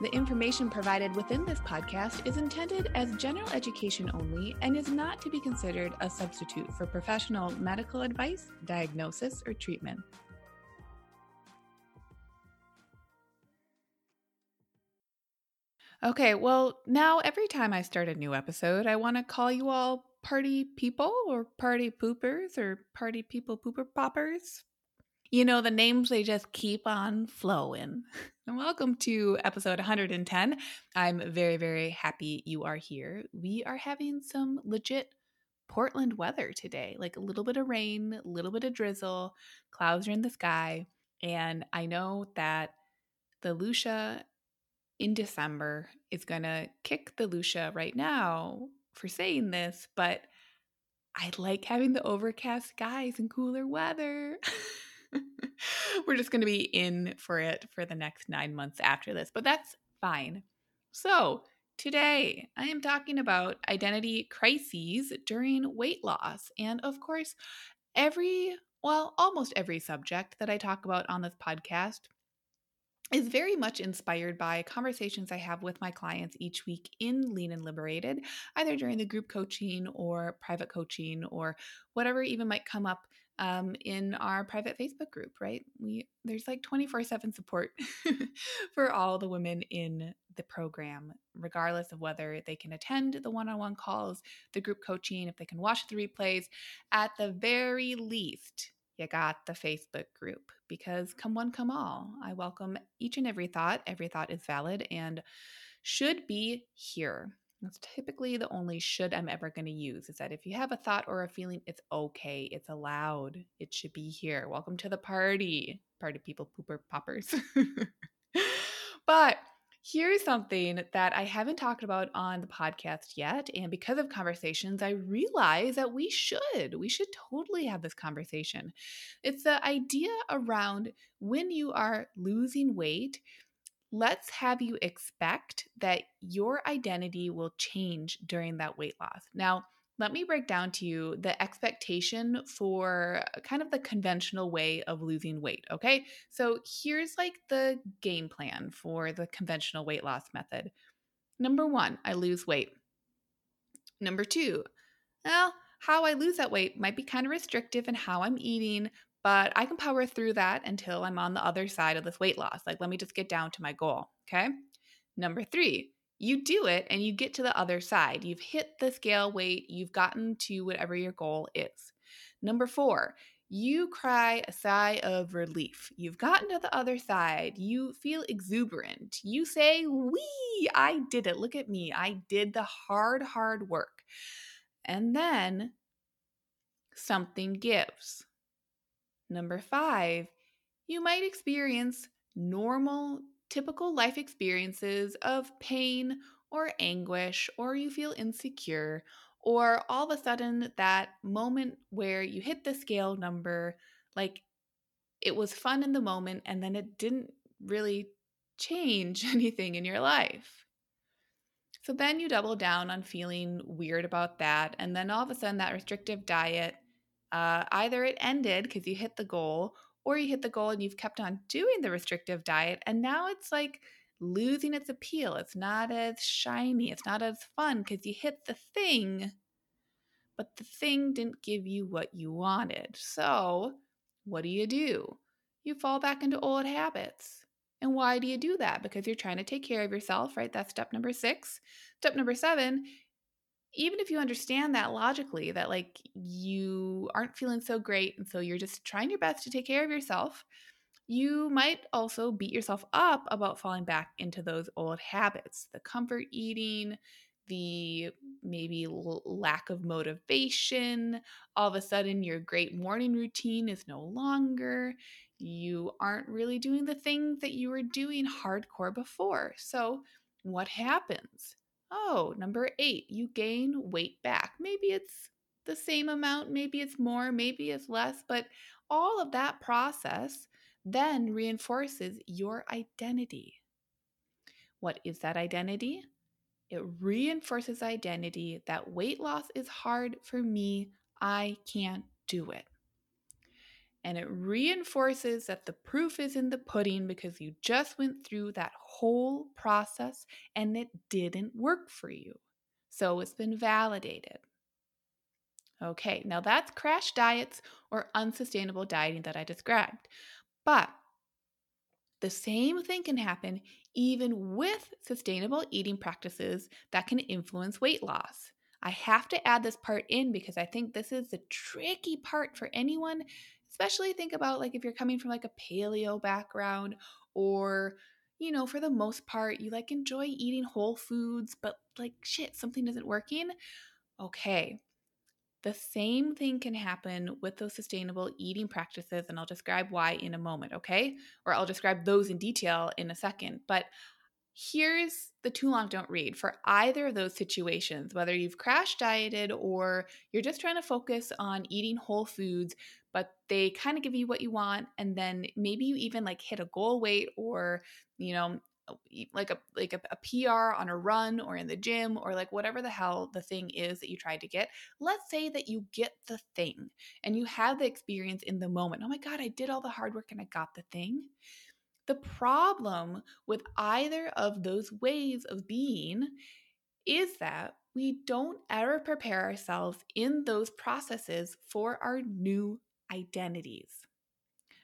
The information provided within this podcast is intended as general education only and is not to be considered a substitute for professional medical advice, diagnosis, or treatment. Okay, well, now every time I start a new episode, I want to call you all party people or party poopers or party people pooper poppers. You know, the names, they just keep on flowing. And welcome to episode 110. I'm very, very happy you are here. We are having some legit Portland weather today, like a little bit of rain, a little bit of drizzle, clouds are in the sky. And I know that the Lucia in December is going to kick the Lucia right now for saying this, but I like having the overcast skies and cooler weather. We're just going to be in for it for the next nine months after this, but that's fine. So, today I am talking about identity crises during weight loss. And of course, every, well, almost every subject that I talk about on this podcast is very much inspired by conversations I have with my clients each week in Lean and Liberated, either during the group coaching or private coaching or whatever even might come up um, in our private Facebook group, right? We there's like 24/7 support for all the women in the program, regardless of whether they can attend the one-on-one calls, the group coaching, if they can watch the replays. At the very least, you got the Facebook group because come one, come all. I welcome each and every thought. Every thought is valid and should be here. That's typically the only should I'm ever going to use is that if you have a thought or a feeling, it's okay. It's allowed. It should be here. Welcome to the party, party of people, pooper poppers. but here's something that I haven't talked about on the podcast yet. And because of conversations, I realize that we should. We should totally have this conversation. It's the idea around when you are losing weight let's have you expect that your identity will change during that weight loss. Now, let me break down to you the expectation for uh, kind of the conventional way of losing weight. Okay. So here's like the game plan for the conventional weight loss method. Number one, I lose weight. Number two, well, how I lose that weight might be kind of restrictive in how I'm eating, but I can power through that until I'm on the other side of this weight loss. Like, let me just get down to my goal. Okay. Number three, you do it and you get to the other side. You've hit the scale weight, you've gotten to whatever your goal is. Number four, you cry a sigh of relief. You've gotten to the other side. You feel exuberant. You say, Wee, I did it. Look at me. I did the hard, hard work. And then something gives. Number five, you might experience normal, typical life experiences of pain or anguish, or you feel insecure, or all of a sudden that moment where you hit the scale number, like it was fun in the moment and then it didn't really change anything in your life. So then you double down on feeling weird about that. And then all of a sudden, that restrictive diet uh, either it ended because you hit the goal, or you hit the goal and you've kept on doing the restrictive diet, and now it's like losing its appeal. It's not as shiny, it's not as fun because you hit the thing, but the thing didn't give you what you wanted. So, what do you do? You fall back into old habits. And why do you do that? Because you're trying to take care of yourself, right? That's step number six. Step number seven even if you understand that logically, that like you aren't feeling so great, and so you're just trying your best to take care of yourself, you might also beat yourself up about falling back into those old habits the comfort eating, the maybe l- lack of motivation. All of a sudden, your great morning routine is no longer. You aren't really doing the things that you were doing hardcore before. So, what happens? Oh, number eight, you gain weight back. Maybe it's the same amount, maybe it's more, maybe it's less, but all of that process then reinforces your identity. What is that identity? It reinforces identity that weight loss is hard for me. I can't do it. And it reinforces that the proof is in the pudding because you just went through that whole process and it didn't work for you. So it's been validated. Okay, now that's crash diets or unsustainable dieting that I described. But the same thing can happen even with sustainable eating practices that can influence weight loss. I have to add this part in because I think this is the tricky part for anyone, especially think about like if you're coming from like a paleo background or you know, for the most part, you like enjoy eating whole foods, but like shit, something isn't working. Okay, the same thing can happen with those sustainable eating practices, and I'll describe why in a moment, okay? Or I'll describe those in detail in a second. But here's the too long don't read for either of those situations, whether you've crash dieted or you're just trying to focus on eating whole foods, but they kind of give you what you want. And then maybe you even like hit a goal weight or, you know, uh, like a like a, a, PR on a run or in the gym or like whatever the hell the thing is that you tried to get. Let's say that you get the thing and you have the experience in the moment. Oh my god, I did all the hard work and I got the thing. The problem with either of those ways of being is that we don't ever prepare ourselves in those processes for our new identities.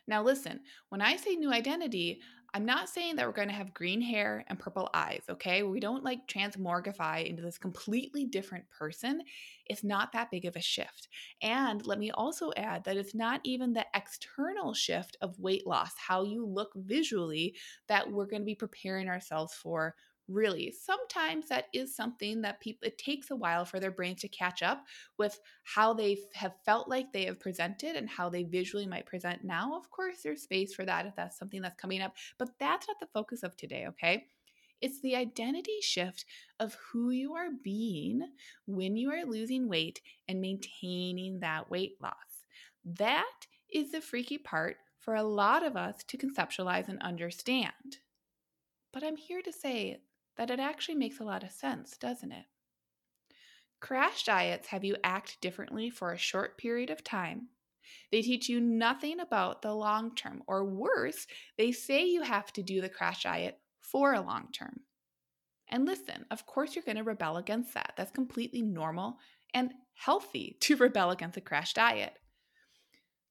Now, listen, when I say new identity, I'm not saying that we're going to have green hair and purple eyes, okay? We don't like transmorgify into this completely different person. It's not that big of a shift. And let me also add that it's not even the external shift of weight loss, how you look visually, that we're going to be preparing ourselves for really sometimes that is something that people it takes a while for their brains to catch up with how they have felt like they have presented and how they visually might present now. Of course there's space for that if that's something that's coming up but that's not the focus of today okay? It's the identity shift of who you are being when you are losing weight and maintaining that weight loss. That is the freaky part for a lot of us to conceptualize and understand. But I'm here to say that it actually makes a lot of sense, doesn't it? Crash diets have you act differently for a short period of time. They teach you nothing about the long term, or worse, they say you have to do the crash diet for a long term. And listen, of course, you're going to rebel against that. That's completely normal and healthy to rebel against a crash diet.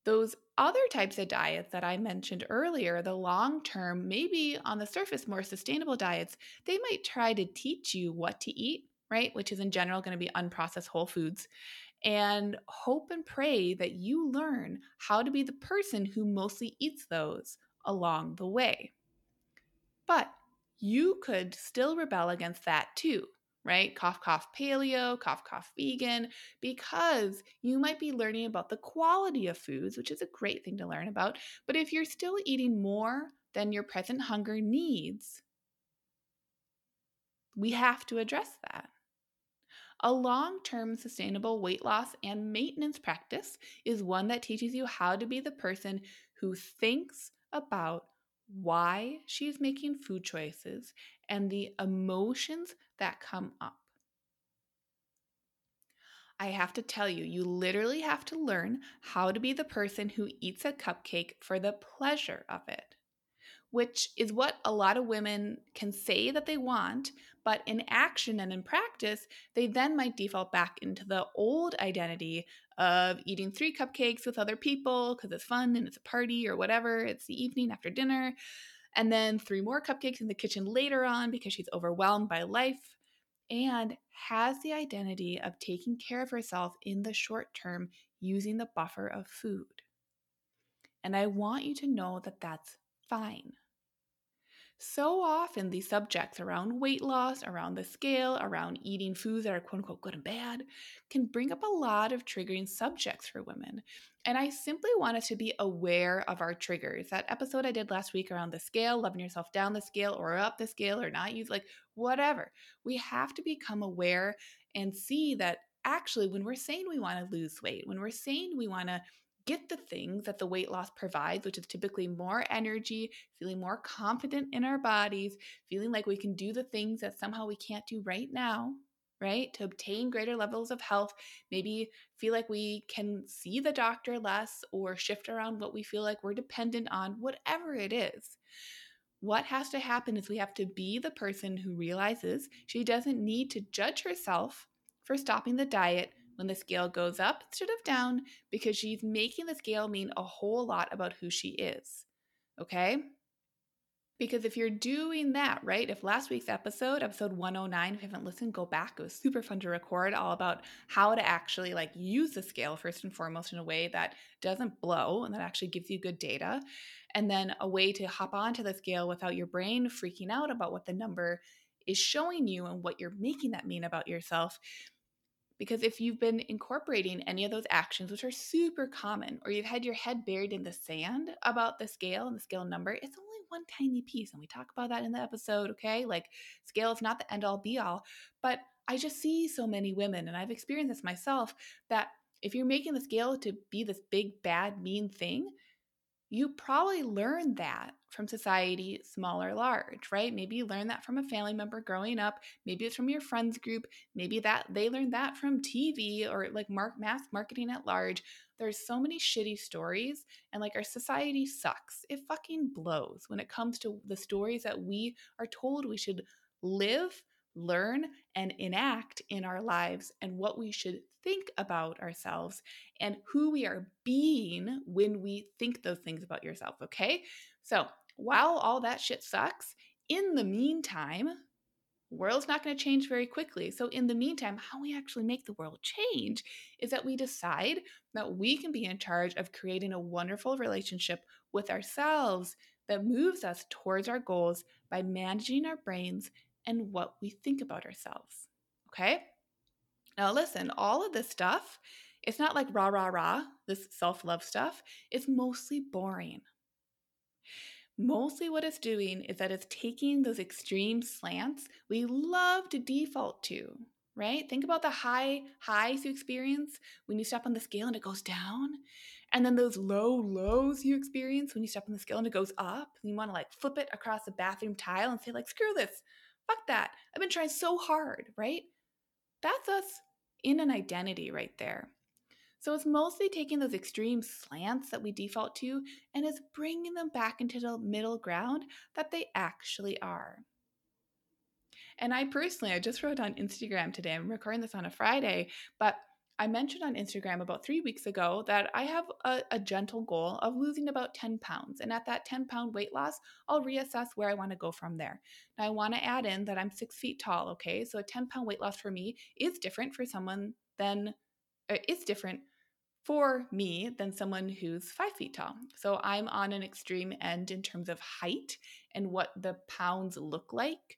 Those other types of diets that I mentioned earlier, the long term, maybe on the surface more sustainable diets, they might try to teach you what to eat, right? Which is in general going to be unprocessed whole foods. And hope and pray that you learn how to be the person who mostly eats those along the way. But you could still rebel against that too right? Cough, cough, paleo, cough, cough, vegan, because you might be learning about the quality of foods, which is a great thing to learn about. But if you're still eating more than your present hunger needs, we have to address that. A long term sustainable weight loss and maintenance practice is one that teaches you how to be the person who thinks about why she's making food choices and the emotions that come up. I have to tell you, you literally have to learn how to be the person who eats a cupcake for the pleasure of it, which is what a lot of women can say that they want, but in action and in practice, they then might default back into the old identity of eating three cupcakes with other people because it's fun and it's a party or whatever, it's the evening after dinner and then three more cupcakes in the kitchen later on because she's overwhelmed by life. And has the identity of taking care of herself in the short term using the buffer of food. And I want you to know that that's fine. So often, these subjects around weight loss, around the scale, around eating foods that are quote unquote good and bad can bring up a lot of triggering subjects for women. And I simply wanted to be aware of our triggers. That episode I did last week around the scale, loving yourself down the scale or up the scale or not use, like whatever. We have to become aware and see that actually, when we're saying we want to lose weight, when we're saying we want to get the things that the weight loss provides, which is typically more energy, feeling more confident in our bodies, feeling like we can do the things that somehow we can't do right now, right? To obtain greater levels of health, maybe feel like we can see the doctor less or shift around what we feel like we're dependent on, whatever it is. What has to happen is we have to be the person who realizes she doesn't need to judge herself for stopping the diet when the scale goes up instead of down because she's making the scale mean a whole lot about who she is. Okay? Because if you're doing that, right? If last week's episode, episode 109, if you haven't listened, go back. It was super fun to record all about how to actually like use the scale first and foremost in a way that doesn't blow and that actually gives you good data. And then a way to hop onto the scale without your brain freaking out about what the number is showing you and what you're making that mean about yourself. Because if you've been incorporating any of those actions, which are super common, or you've had your head buried in the sand about the scale and the scale number, it's only one tiny piece. And we talk about that in the episode, okay? Like, scale is not the end all be all. But I just see so many women, and I've experienced this myself, that if you're making the scale to be this big, bad, mean thing, you probably learned that from society, small or large, right? Maybe you learned that from a family member growing up. Maybe it's from your friends group. Maybe that they learned that from TV or like mark mass marketing at large. There's so many shitty stories, and like our society sucks. It fucking blows when it comes to the stories that we are told we should live, learn, and enact in our lives, and what we should think about ourselves and who we are being when we think those things about yourself, okay? So, while all that shit sucks, in the meantime, world's not going to change very quickly. So in the meantime, how we actually make the world change is that we decide that we can be in charge of creating a wonderful relationship with ourselves that moves us towards our goals by managing our brains and what we think about ourselves. Okay? Now, listen, all of this stuff, it's not like rah, rah, rah, this self love stuff. It's mostly boring. Mostly what it's doing is that it's taking those extreme slants we love to default to, right? Think about the high highs you experience when you step on the scale and it goes down. And then those low lows you experience when you step on the scale and it goes up. And you want to like flip it across the bathroom tile and say, like, screw this. Fuck that. I've been trying so hard, right? That's us in an identity right there. So it's mostly taking those extreme slants that we default to and it's bringing them back into the middle ground that they actually are. And I personally, I just wrote on Instagram today, I'm recording this on a Friday, but I mentioned on Instagram about three weeks ago that I have a, a, gentle goal of losing about 10 pounds. And at that 10 pound weight loss, I'll reassess where I want to go from there. Now, I want to add in that I'm six feet tall, okay? So a 10 pound weight loss for me is different for someone than, uh, it's different for me than someone who's five feet tall. So I'm on an extreme end in terms of height and what the pounds look like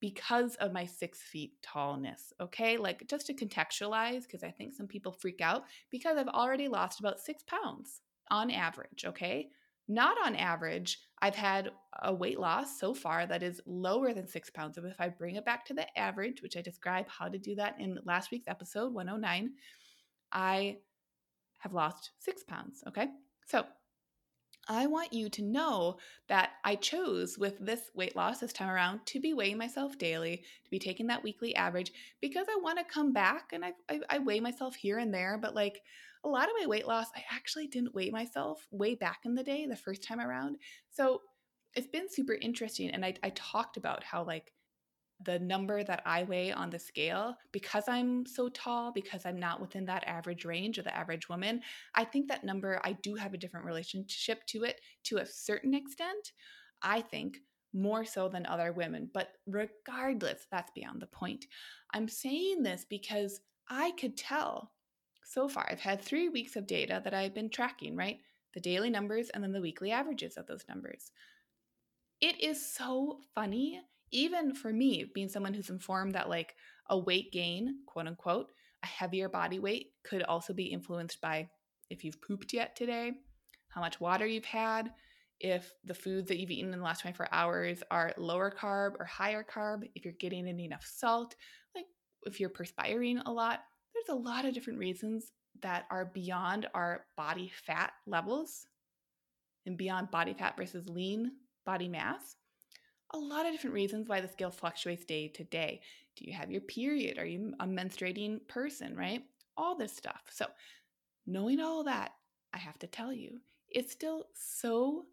because of my six feet tallness. Okay, like just to contextualize, because I think some people freak out because I've already lost about six pounds on average. Okay, not on average, I've had a weight loss so far that is lower than six pounds. So if I bring it back to the average, which I describe how to do that in last week's episode 109, I have lost six pounds. Okay, so I want you to know that I chose with this weight loss this time around to be weighing myself daily, to be taking that weekly average because I want to come back and I, I, I, weigh myself here and there. But like a lot of my weight loss, I actually didn't weigh myself way back in the day, the first time around. So it's been super interesting. And I, I talked about how like the number that I weigh on the scale, because I'm so tall, because I'm not within that average range of the average woman, I think that number, I do have a different relationship to it to a certain extent. I think more so than other women. But regardless, that's beyond the point. I'm saying this because I could tell so far. I've had three weeks of data that I've been tracking, right? The daily numbers and then the weekly averages of those numbers. It is so funny, even for me, being someone who's informed that like a weight gain, quote unquote, a heavier body weight could also be influenced by if you've pooped yet today, how much water you've had, if the foods that you've eaten in the last 24 hours are lower carb or higher carb, if you're getting in enough salt, like if you're perspiring a lot. There's a lot of different reasons that are beyond our body fat levels and beyond body fat versus lean body mass. A lot of different reasons why the scale fluctuates day to day. Do you have your period? Are you a menstruating person, right? All this stuff. So, knowing all that, I have to tell you, it's still so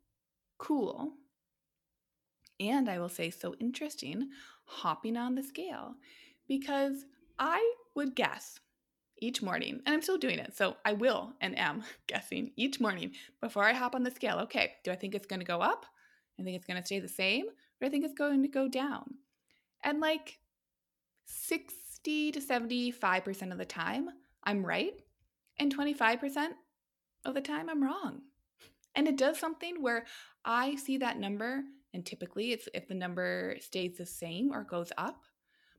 cool and I will say so interesting hopping on the scale because I would guess each morning, and I'm still doing it, so I will and am guessing each morning before I hop on the scale. Okay, do I think it's going to go up? I think it's going to stay the same, or I think it's going to go down. And like 60 to 75% of the time, I'm right, and 25% of the time, I'm wrong. And it does something where I see that number, and typically it's if the number stays the same or goes up,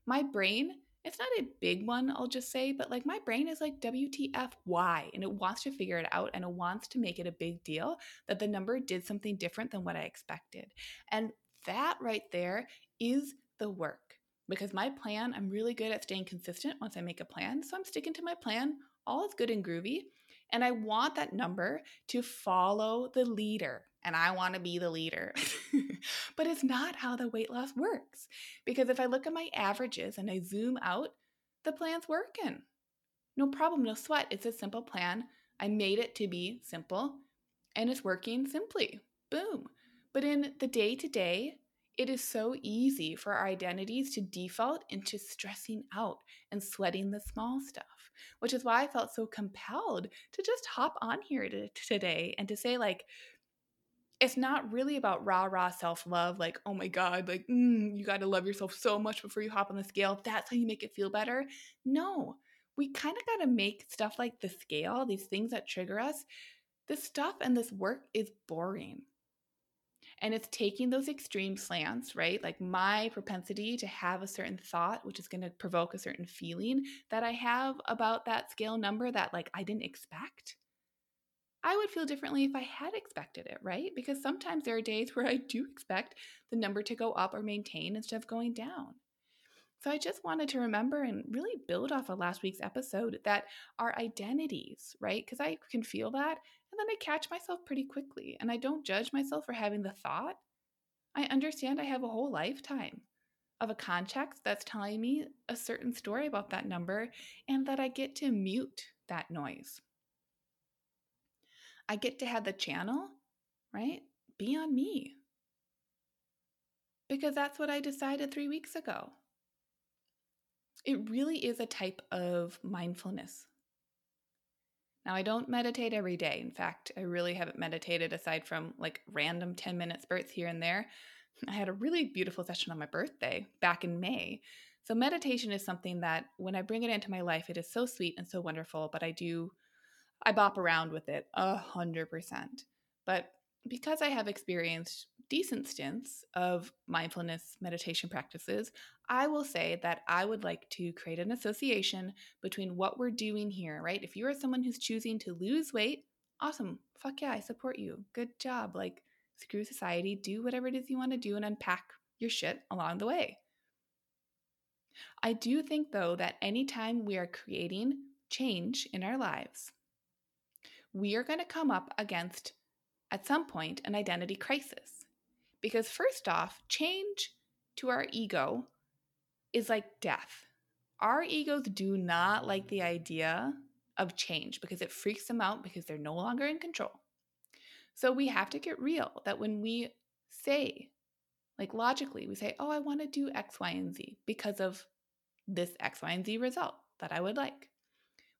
my brain, it's not a big one, I'll just say, but like my brain is like WTF, why? And it wants to figure it out and it wants to make it a big deal that the number did something different than what I expected. And that right there is the work because my plan, I'm really good at staying consistent once I make a plan. So I'm sticking to my plan. All is good and groovy. And I want that number to follow the leader. And I want to be the leader. but it's not how the weight loss works. Because if I look at my averages and I zoom out, the plan's working. No problem, no sweat. It's a simple plan. I made it to be simple and it's working simply. Boom. But in the day to day, it is so easy for our identities to default into stressing out and sweating the small stuff, which is why I felt so compelled to just hop on here to, today and to say, like, it's not really about rah rah self love, like, oh my God, like, mm, you got to love yourself so much before you hop on the scale. That's how you make it feel better. No, we kind of got to make stuff like the scale, these things that trigger us, this stuff and this work is boring. And it's taking those extreme slants, right? Like my propensity to have a certain thought, which is going to provoke a certain feeling that I have about that scale number that like I didn't expect. I would feel differently if I had expected it, right? Because sometimes there are days where I do expect the number to go up or maintain instead of going down. So I just wanted to remember and really build off of last week's episode that our identities, right? Because I can feel that then I catch myself pretty quickly and I don't judge myself for having the thought. I understand I have a whole lifetime of a context that's telling me a certain story about that number and that I get to mute that noise. I get to have the channel, right? Be on me. Because that's what I decided three weeks ago. It really is a type of mindfulness now, I don't meditate every day. In fact, I really haven't meditated aside from like random 10 minute spurts here and there. I had a really beautiful session on my birthday back in May. So, meditation is something that when I bring it into my life, it is so sweet and so wonderful, but I do, I bop around with it a hundred percent. But because I have experienced decent stints of mindfulness meditation practices, I will say that I would like to create an association between what we're doing here, right? If you are someone who's choosing to lose weight, awesome. Fuck yeah, I support you. Good job. Like, screw society, do whatever it is you want to do and unpack your shit along the way. I do think, though, that anytime we are creating change in our lives, we are going to come up against, at some point, an identity crisis. Because, first off, change to our ego is like death. Our egos do not like the idea of change because it freaks them out because they're no longer in control. So we have to get real that when we say, like logically, we say, oh, I want to do X, Y, and Z because of this X, Y, and Z result that I would like.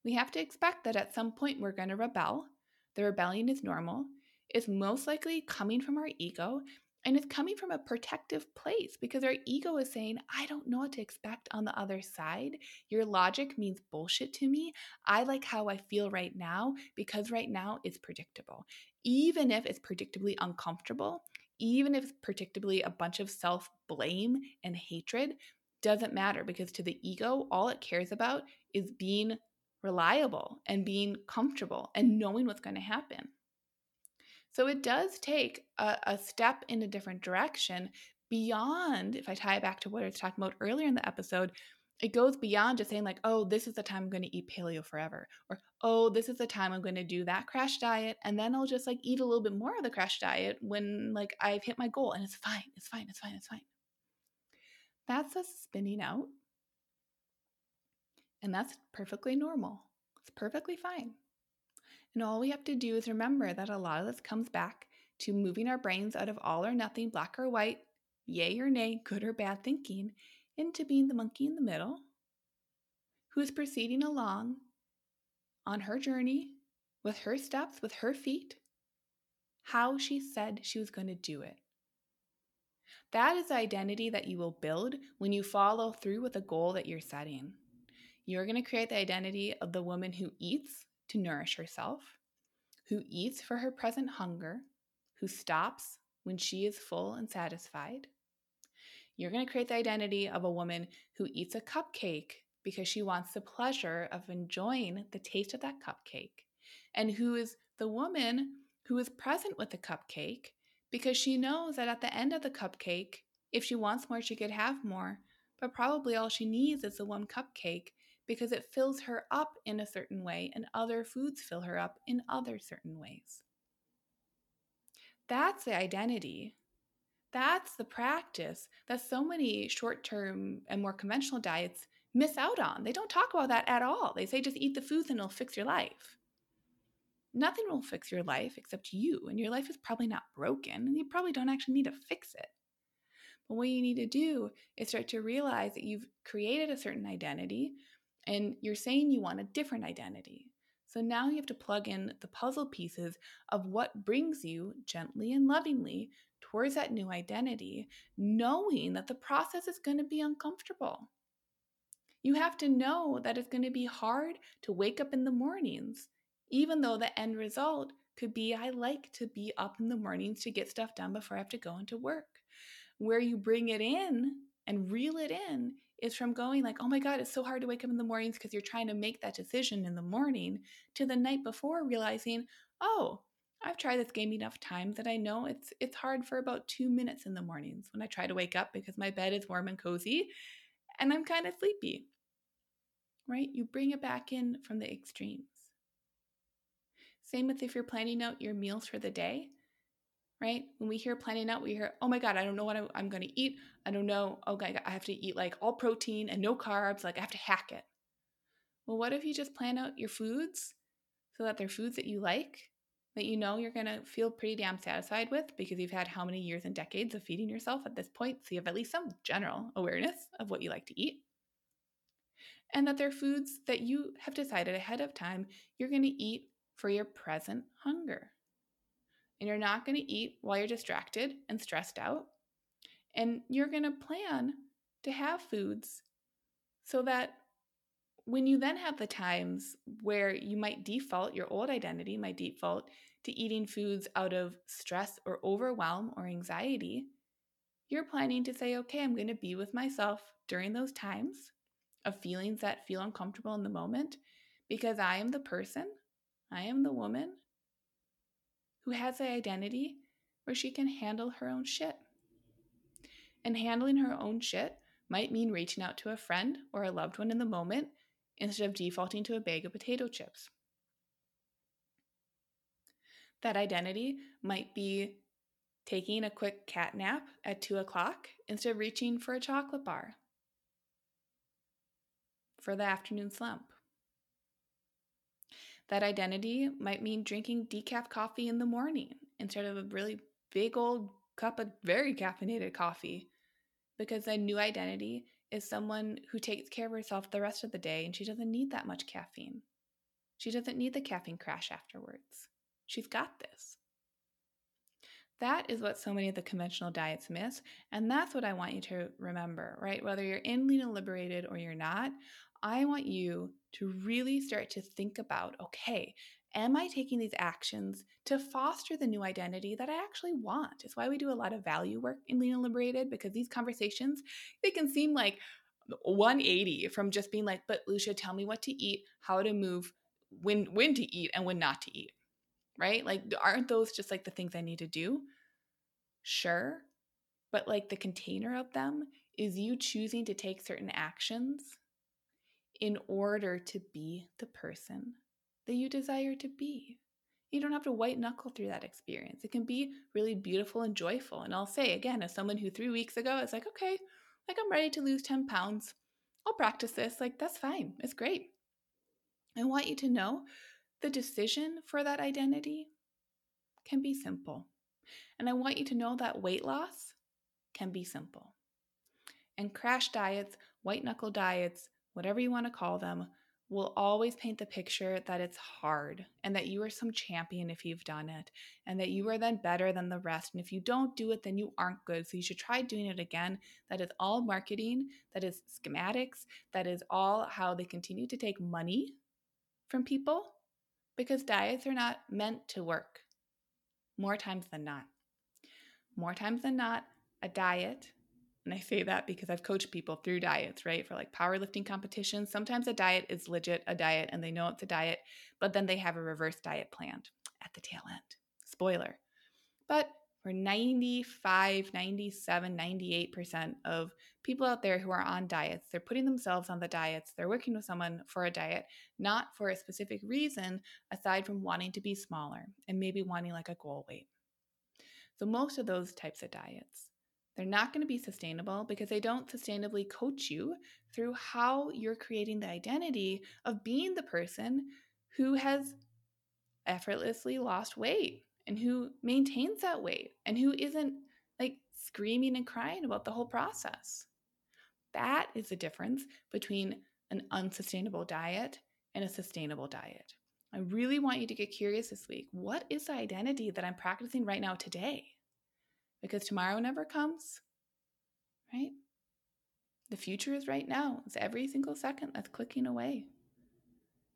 We have to expect that at some point we're going to rebel. The rebellion is normal. It's most likely coming from our ego And it's coming from a protective place because our ego is saying, I don't know what to expect on the other side. Your logic means bullshit to me. I like how I feel right now because right now it's predictable. Even if it's predictably uncomfortable, even if it's predictably a bunch of self blame and hatred, doesn't matter because to the ego, all it cares about is being reliable and being comfortable and knowing what's going to happen. So it does take a, a, step in a different direction beyond, if I tie it back to what I was talking about earlier in the episode, it goes beyond just saying, like, oh, this is the time I'm going to eat paleo forever. Or, oh, this is the time I'm going to do that crash diet. And then I'll just like eat a little bit more of the crash diet when like I've hit my goal and it's fine, it's fine, it's fine, it's fine. That's a spinning out. And that's perfectly normal. It's perfectly fine. And all we have to do is remember that a lot of this comes back to moving our brains out of all or nothing, black or white, yay or nay, good or bad thinking, into being the monkey in the middle who is proceeding along on her journey with her steps, with her feet, how she said she was going to do it. That is the identity that you will build when you follow through with a goal that you're setting. You're going to create the identity of the woman who eats to nourish herself, who eats for her present hunger, who stops when she is full and satisfied. You're going to create the identity of a woman who eats a cupcake because she wants the pleasure of enjoying the taste of that cupcake, and who is the woman who is present with the cupcake because she knows that at the end of the cupcake, if she wants more, she could have more, but probably all she needs is the one cupcake because it fills her up in a certain way and other foods fill her up in other certain ways. That's the identity. That's the practice that so many short term and more conventional diets miss out on. They don't talk about that at all. They say just eat the foods and it'll fix your life. Nothing will fix your life except you, and your life is probably not broken, and you probably don't actually need to fix it. But what you need to do is start to realize that you've created a certain identity and you're saying you want a different identity. So now you have to plug in the puzzle pieces of what brings you gently and lovingly towards that new identity, knowing that the process is going to be uncomfortable. You have to know that it's going to be hard to wake up in the mornings, even though the end result could be I like to be up in the mornings to get stuff done before I have to go into work. Where you bring it in and reel it in is from going like, oh my God, it's so hard to wake up in the mornings because you're trying to make that decision in the morning to the night before realizing, oh, I've tried this game enough times that I know it's it's hard for about two minutes in the mornings when I try to wake up because my bed is warm and cozy and I'm kind of sleepy. Right? You bring it back in from the extremes. Same with if you're planning out your meals for the day right? When we hear planning out, we hear, oh my God, I don't know what I'm going to eat. I don't know. Oh, okay, I have to eat like all protein and no carbs. Like I have to hack it. Well, what if you just plan out your foods so that they're foods that you like, that you know you're going to feel pretty damn satisfied with because you've had how many years and decades of feeding yourself at this point? So you have at least some general awareness of what you like to eat. And that they're foods that you have decided ahead of time you're going to eat for your present hunger and you're not going to eat while you're distracted and stressed out. And you're going to plan to have foods so that when you then have the times where you might default, your old identity might default to eating foods out of stress or overwhelm or anxiety, you're planning to say, okay, I'm going to be with myself during those times of feelings that feel uncomfortable in the moment because I am the person, I am the woman who has an identity where she can handle her own shit. And handling her own shit might mean reaching out to a friend or a loved one in the moment instead of defaulting to a bag of potato chips. That identity might be taking a quick cat nap at 2 o'clock instead of reaching for a chocolate bar for the afternoon slump. That identity might mean drinking decaf coffee in the morning instead of a really big old cup of very caffeinated coffee. Because a new identity is someone who takes care of herself the rest of the day and she doesn't need that much caffeine. She doesn't need the caffeine crash afterwards. She's got this. That is what so many of the conventional diets miss. And that's what I want you to remember, right? Whether you're in lean and liberated or you're not, I want you to really start to think about okay, am I taking these actions to foster the new identity that I actually want? It's why we do a lot of value work in Lean and Liberated because these conversations, they can seem like 180 from just being like, but Lucia, tell me what to eat, how to move, when when to eat and when not to eat right? Like, aren't those just like the things I need to do? Sure. But like the container of them is you choosing to take certain actions in order to be the person that you desire to be. You don't have to white knuckle through that experience. It can be really beautiful and joyful. And I'll say again, as someone who three weeks ago is like, okay, like I'm ready to lose 10 pounds. I'll practice this. Like, that's fine. It's great. I want you to know the decision for that identity can be simple. And I want you to know that weight loss can be simple. And crash diets, white knuckle diets, whatever you want to call them, will always paint the picture that it's hard and that you are some champion if you've done it and that you are then better than the rest. And if you don't do it, then you aren't good. So you should try doing it again. That is all marketing, that is schematics, that is all how they continue to take money from people because diets are not meant to work more times than not. More times than not, a diet, and I say that because I've coached people through diets, right? For like powerlifting competitions. Sometimes a diet is legit a diet and they know it's a diet, but then they have a reverse diet planned at the tail end. Spoiler. But for 95, 97, 98% of people out there who are on diets, they're putting themselves on the diets, they're working with someone for a diet, not for a specific reason aside from wanting to be smaller and maybe wanting like a goal weight. So, most of those types of diets, they're not going to be sustainable because they don't sustainably coach you through how you're creating the identity of being the person who has effortlessly lost weight and who maintains that weight and who isn't like screaming and crying about the whole process. That is the difference between an unsustainable diet and a sustainable diet. I really want you to get curious this week. What is the identity that I'm practicing right now today? Because tomorrow never comes, right? The future is right now. It's every single second that's clicking away.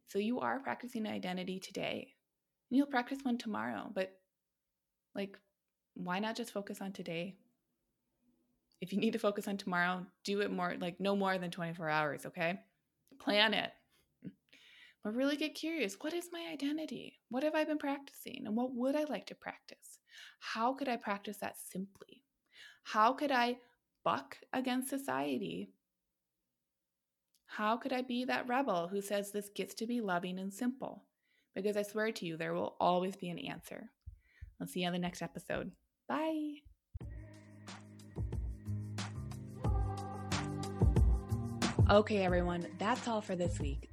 So you are practicing identity today. And you'll practice one tomorrow, but like, why not just focus on today? If you need to focus on tomorrow, do it more, like, no more than 24 hours, okay? Plan it. But really get curious what is my identity? What have I been practicing? And what would I like to practice? How could I practice that simply? How could I buck against society? How could I be that rebel who says this gets to be loving and simple? Because I swear to you, there will always be an answer. I'll see you on the next episode. Bye. Okay, everyone, that's all for this week.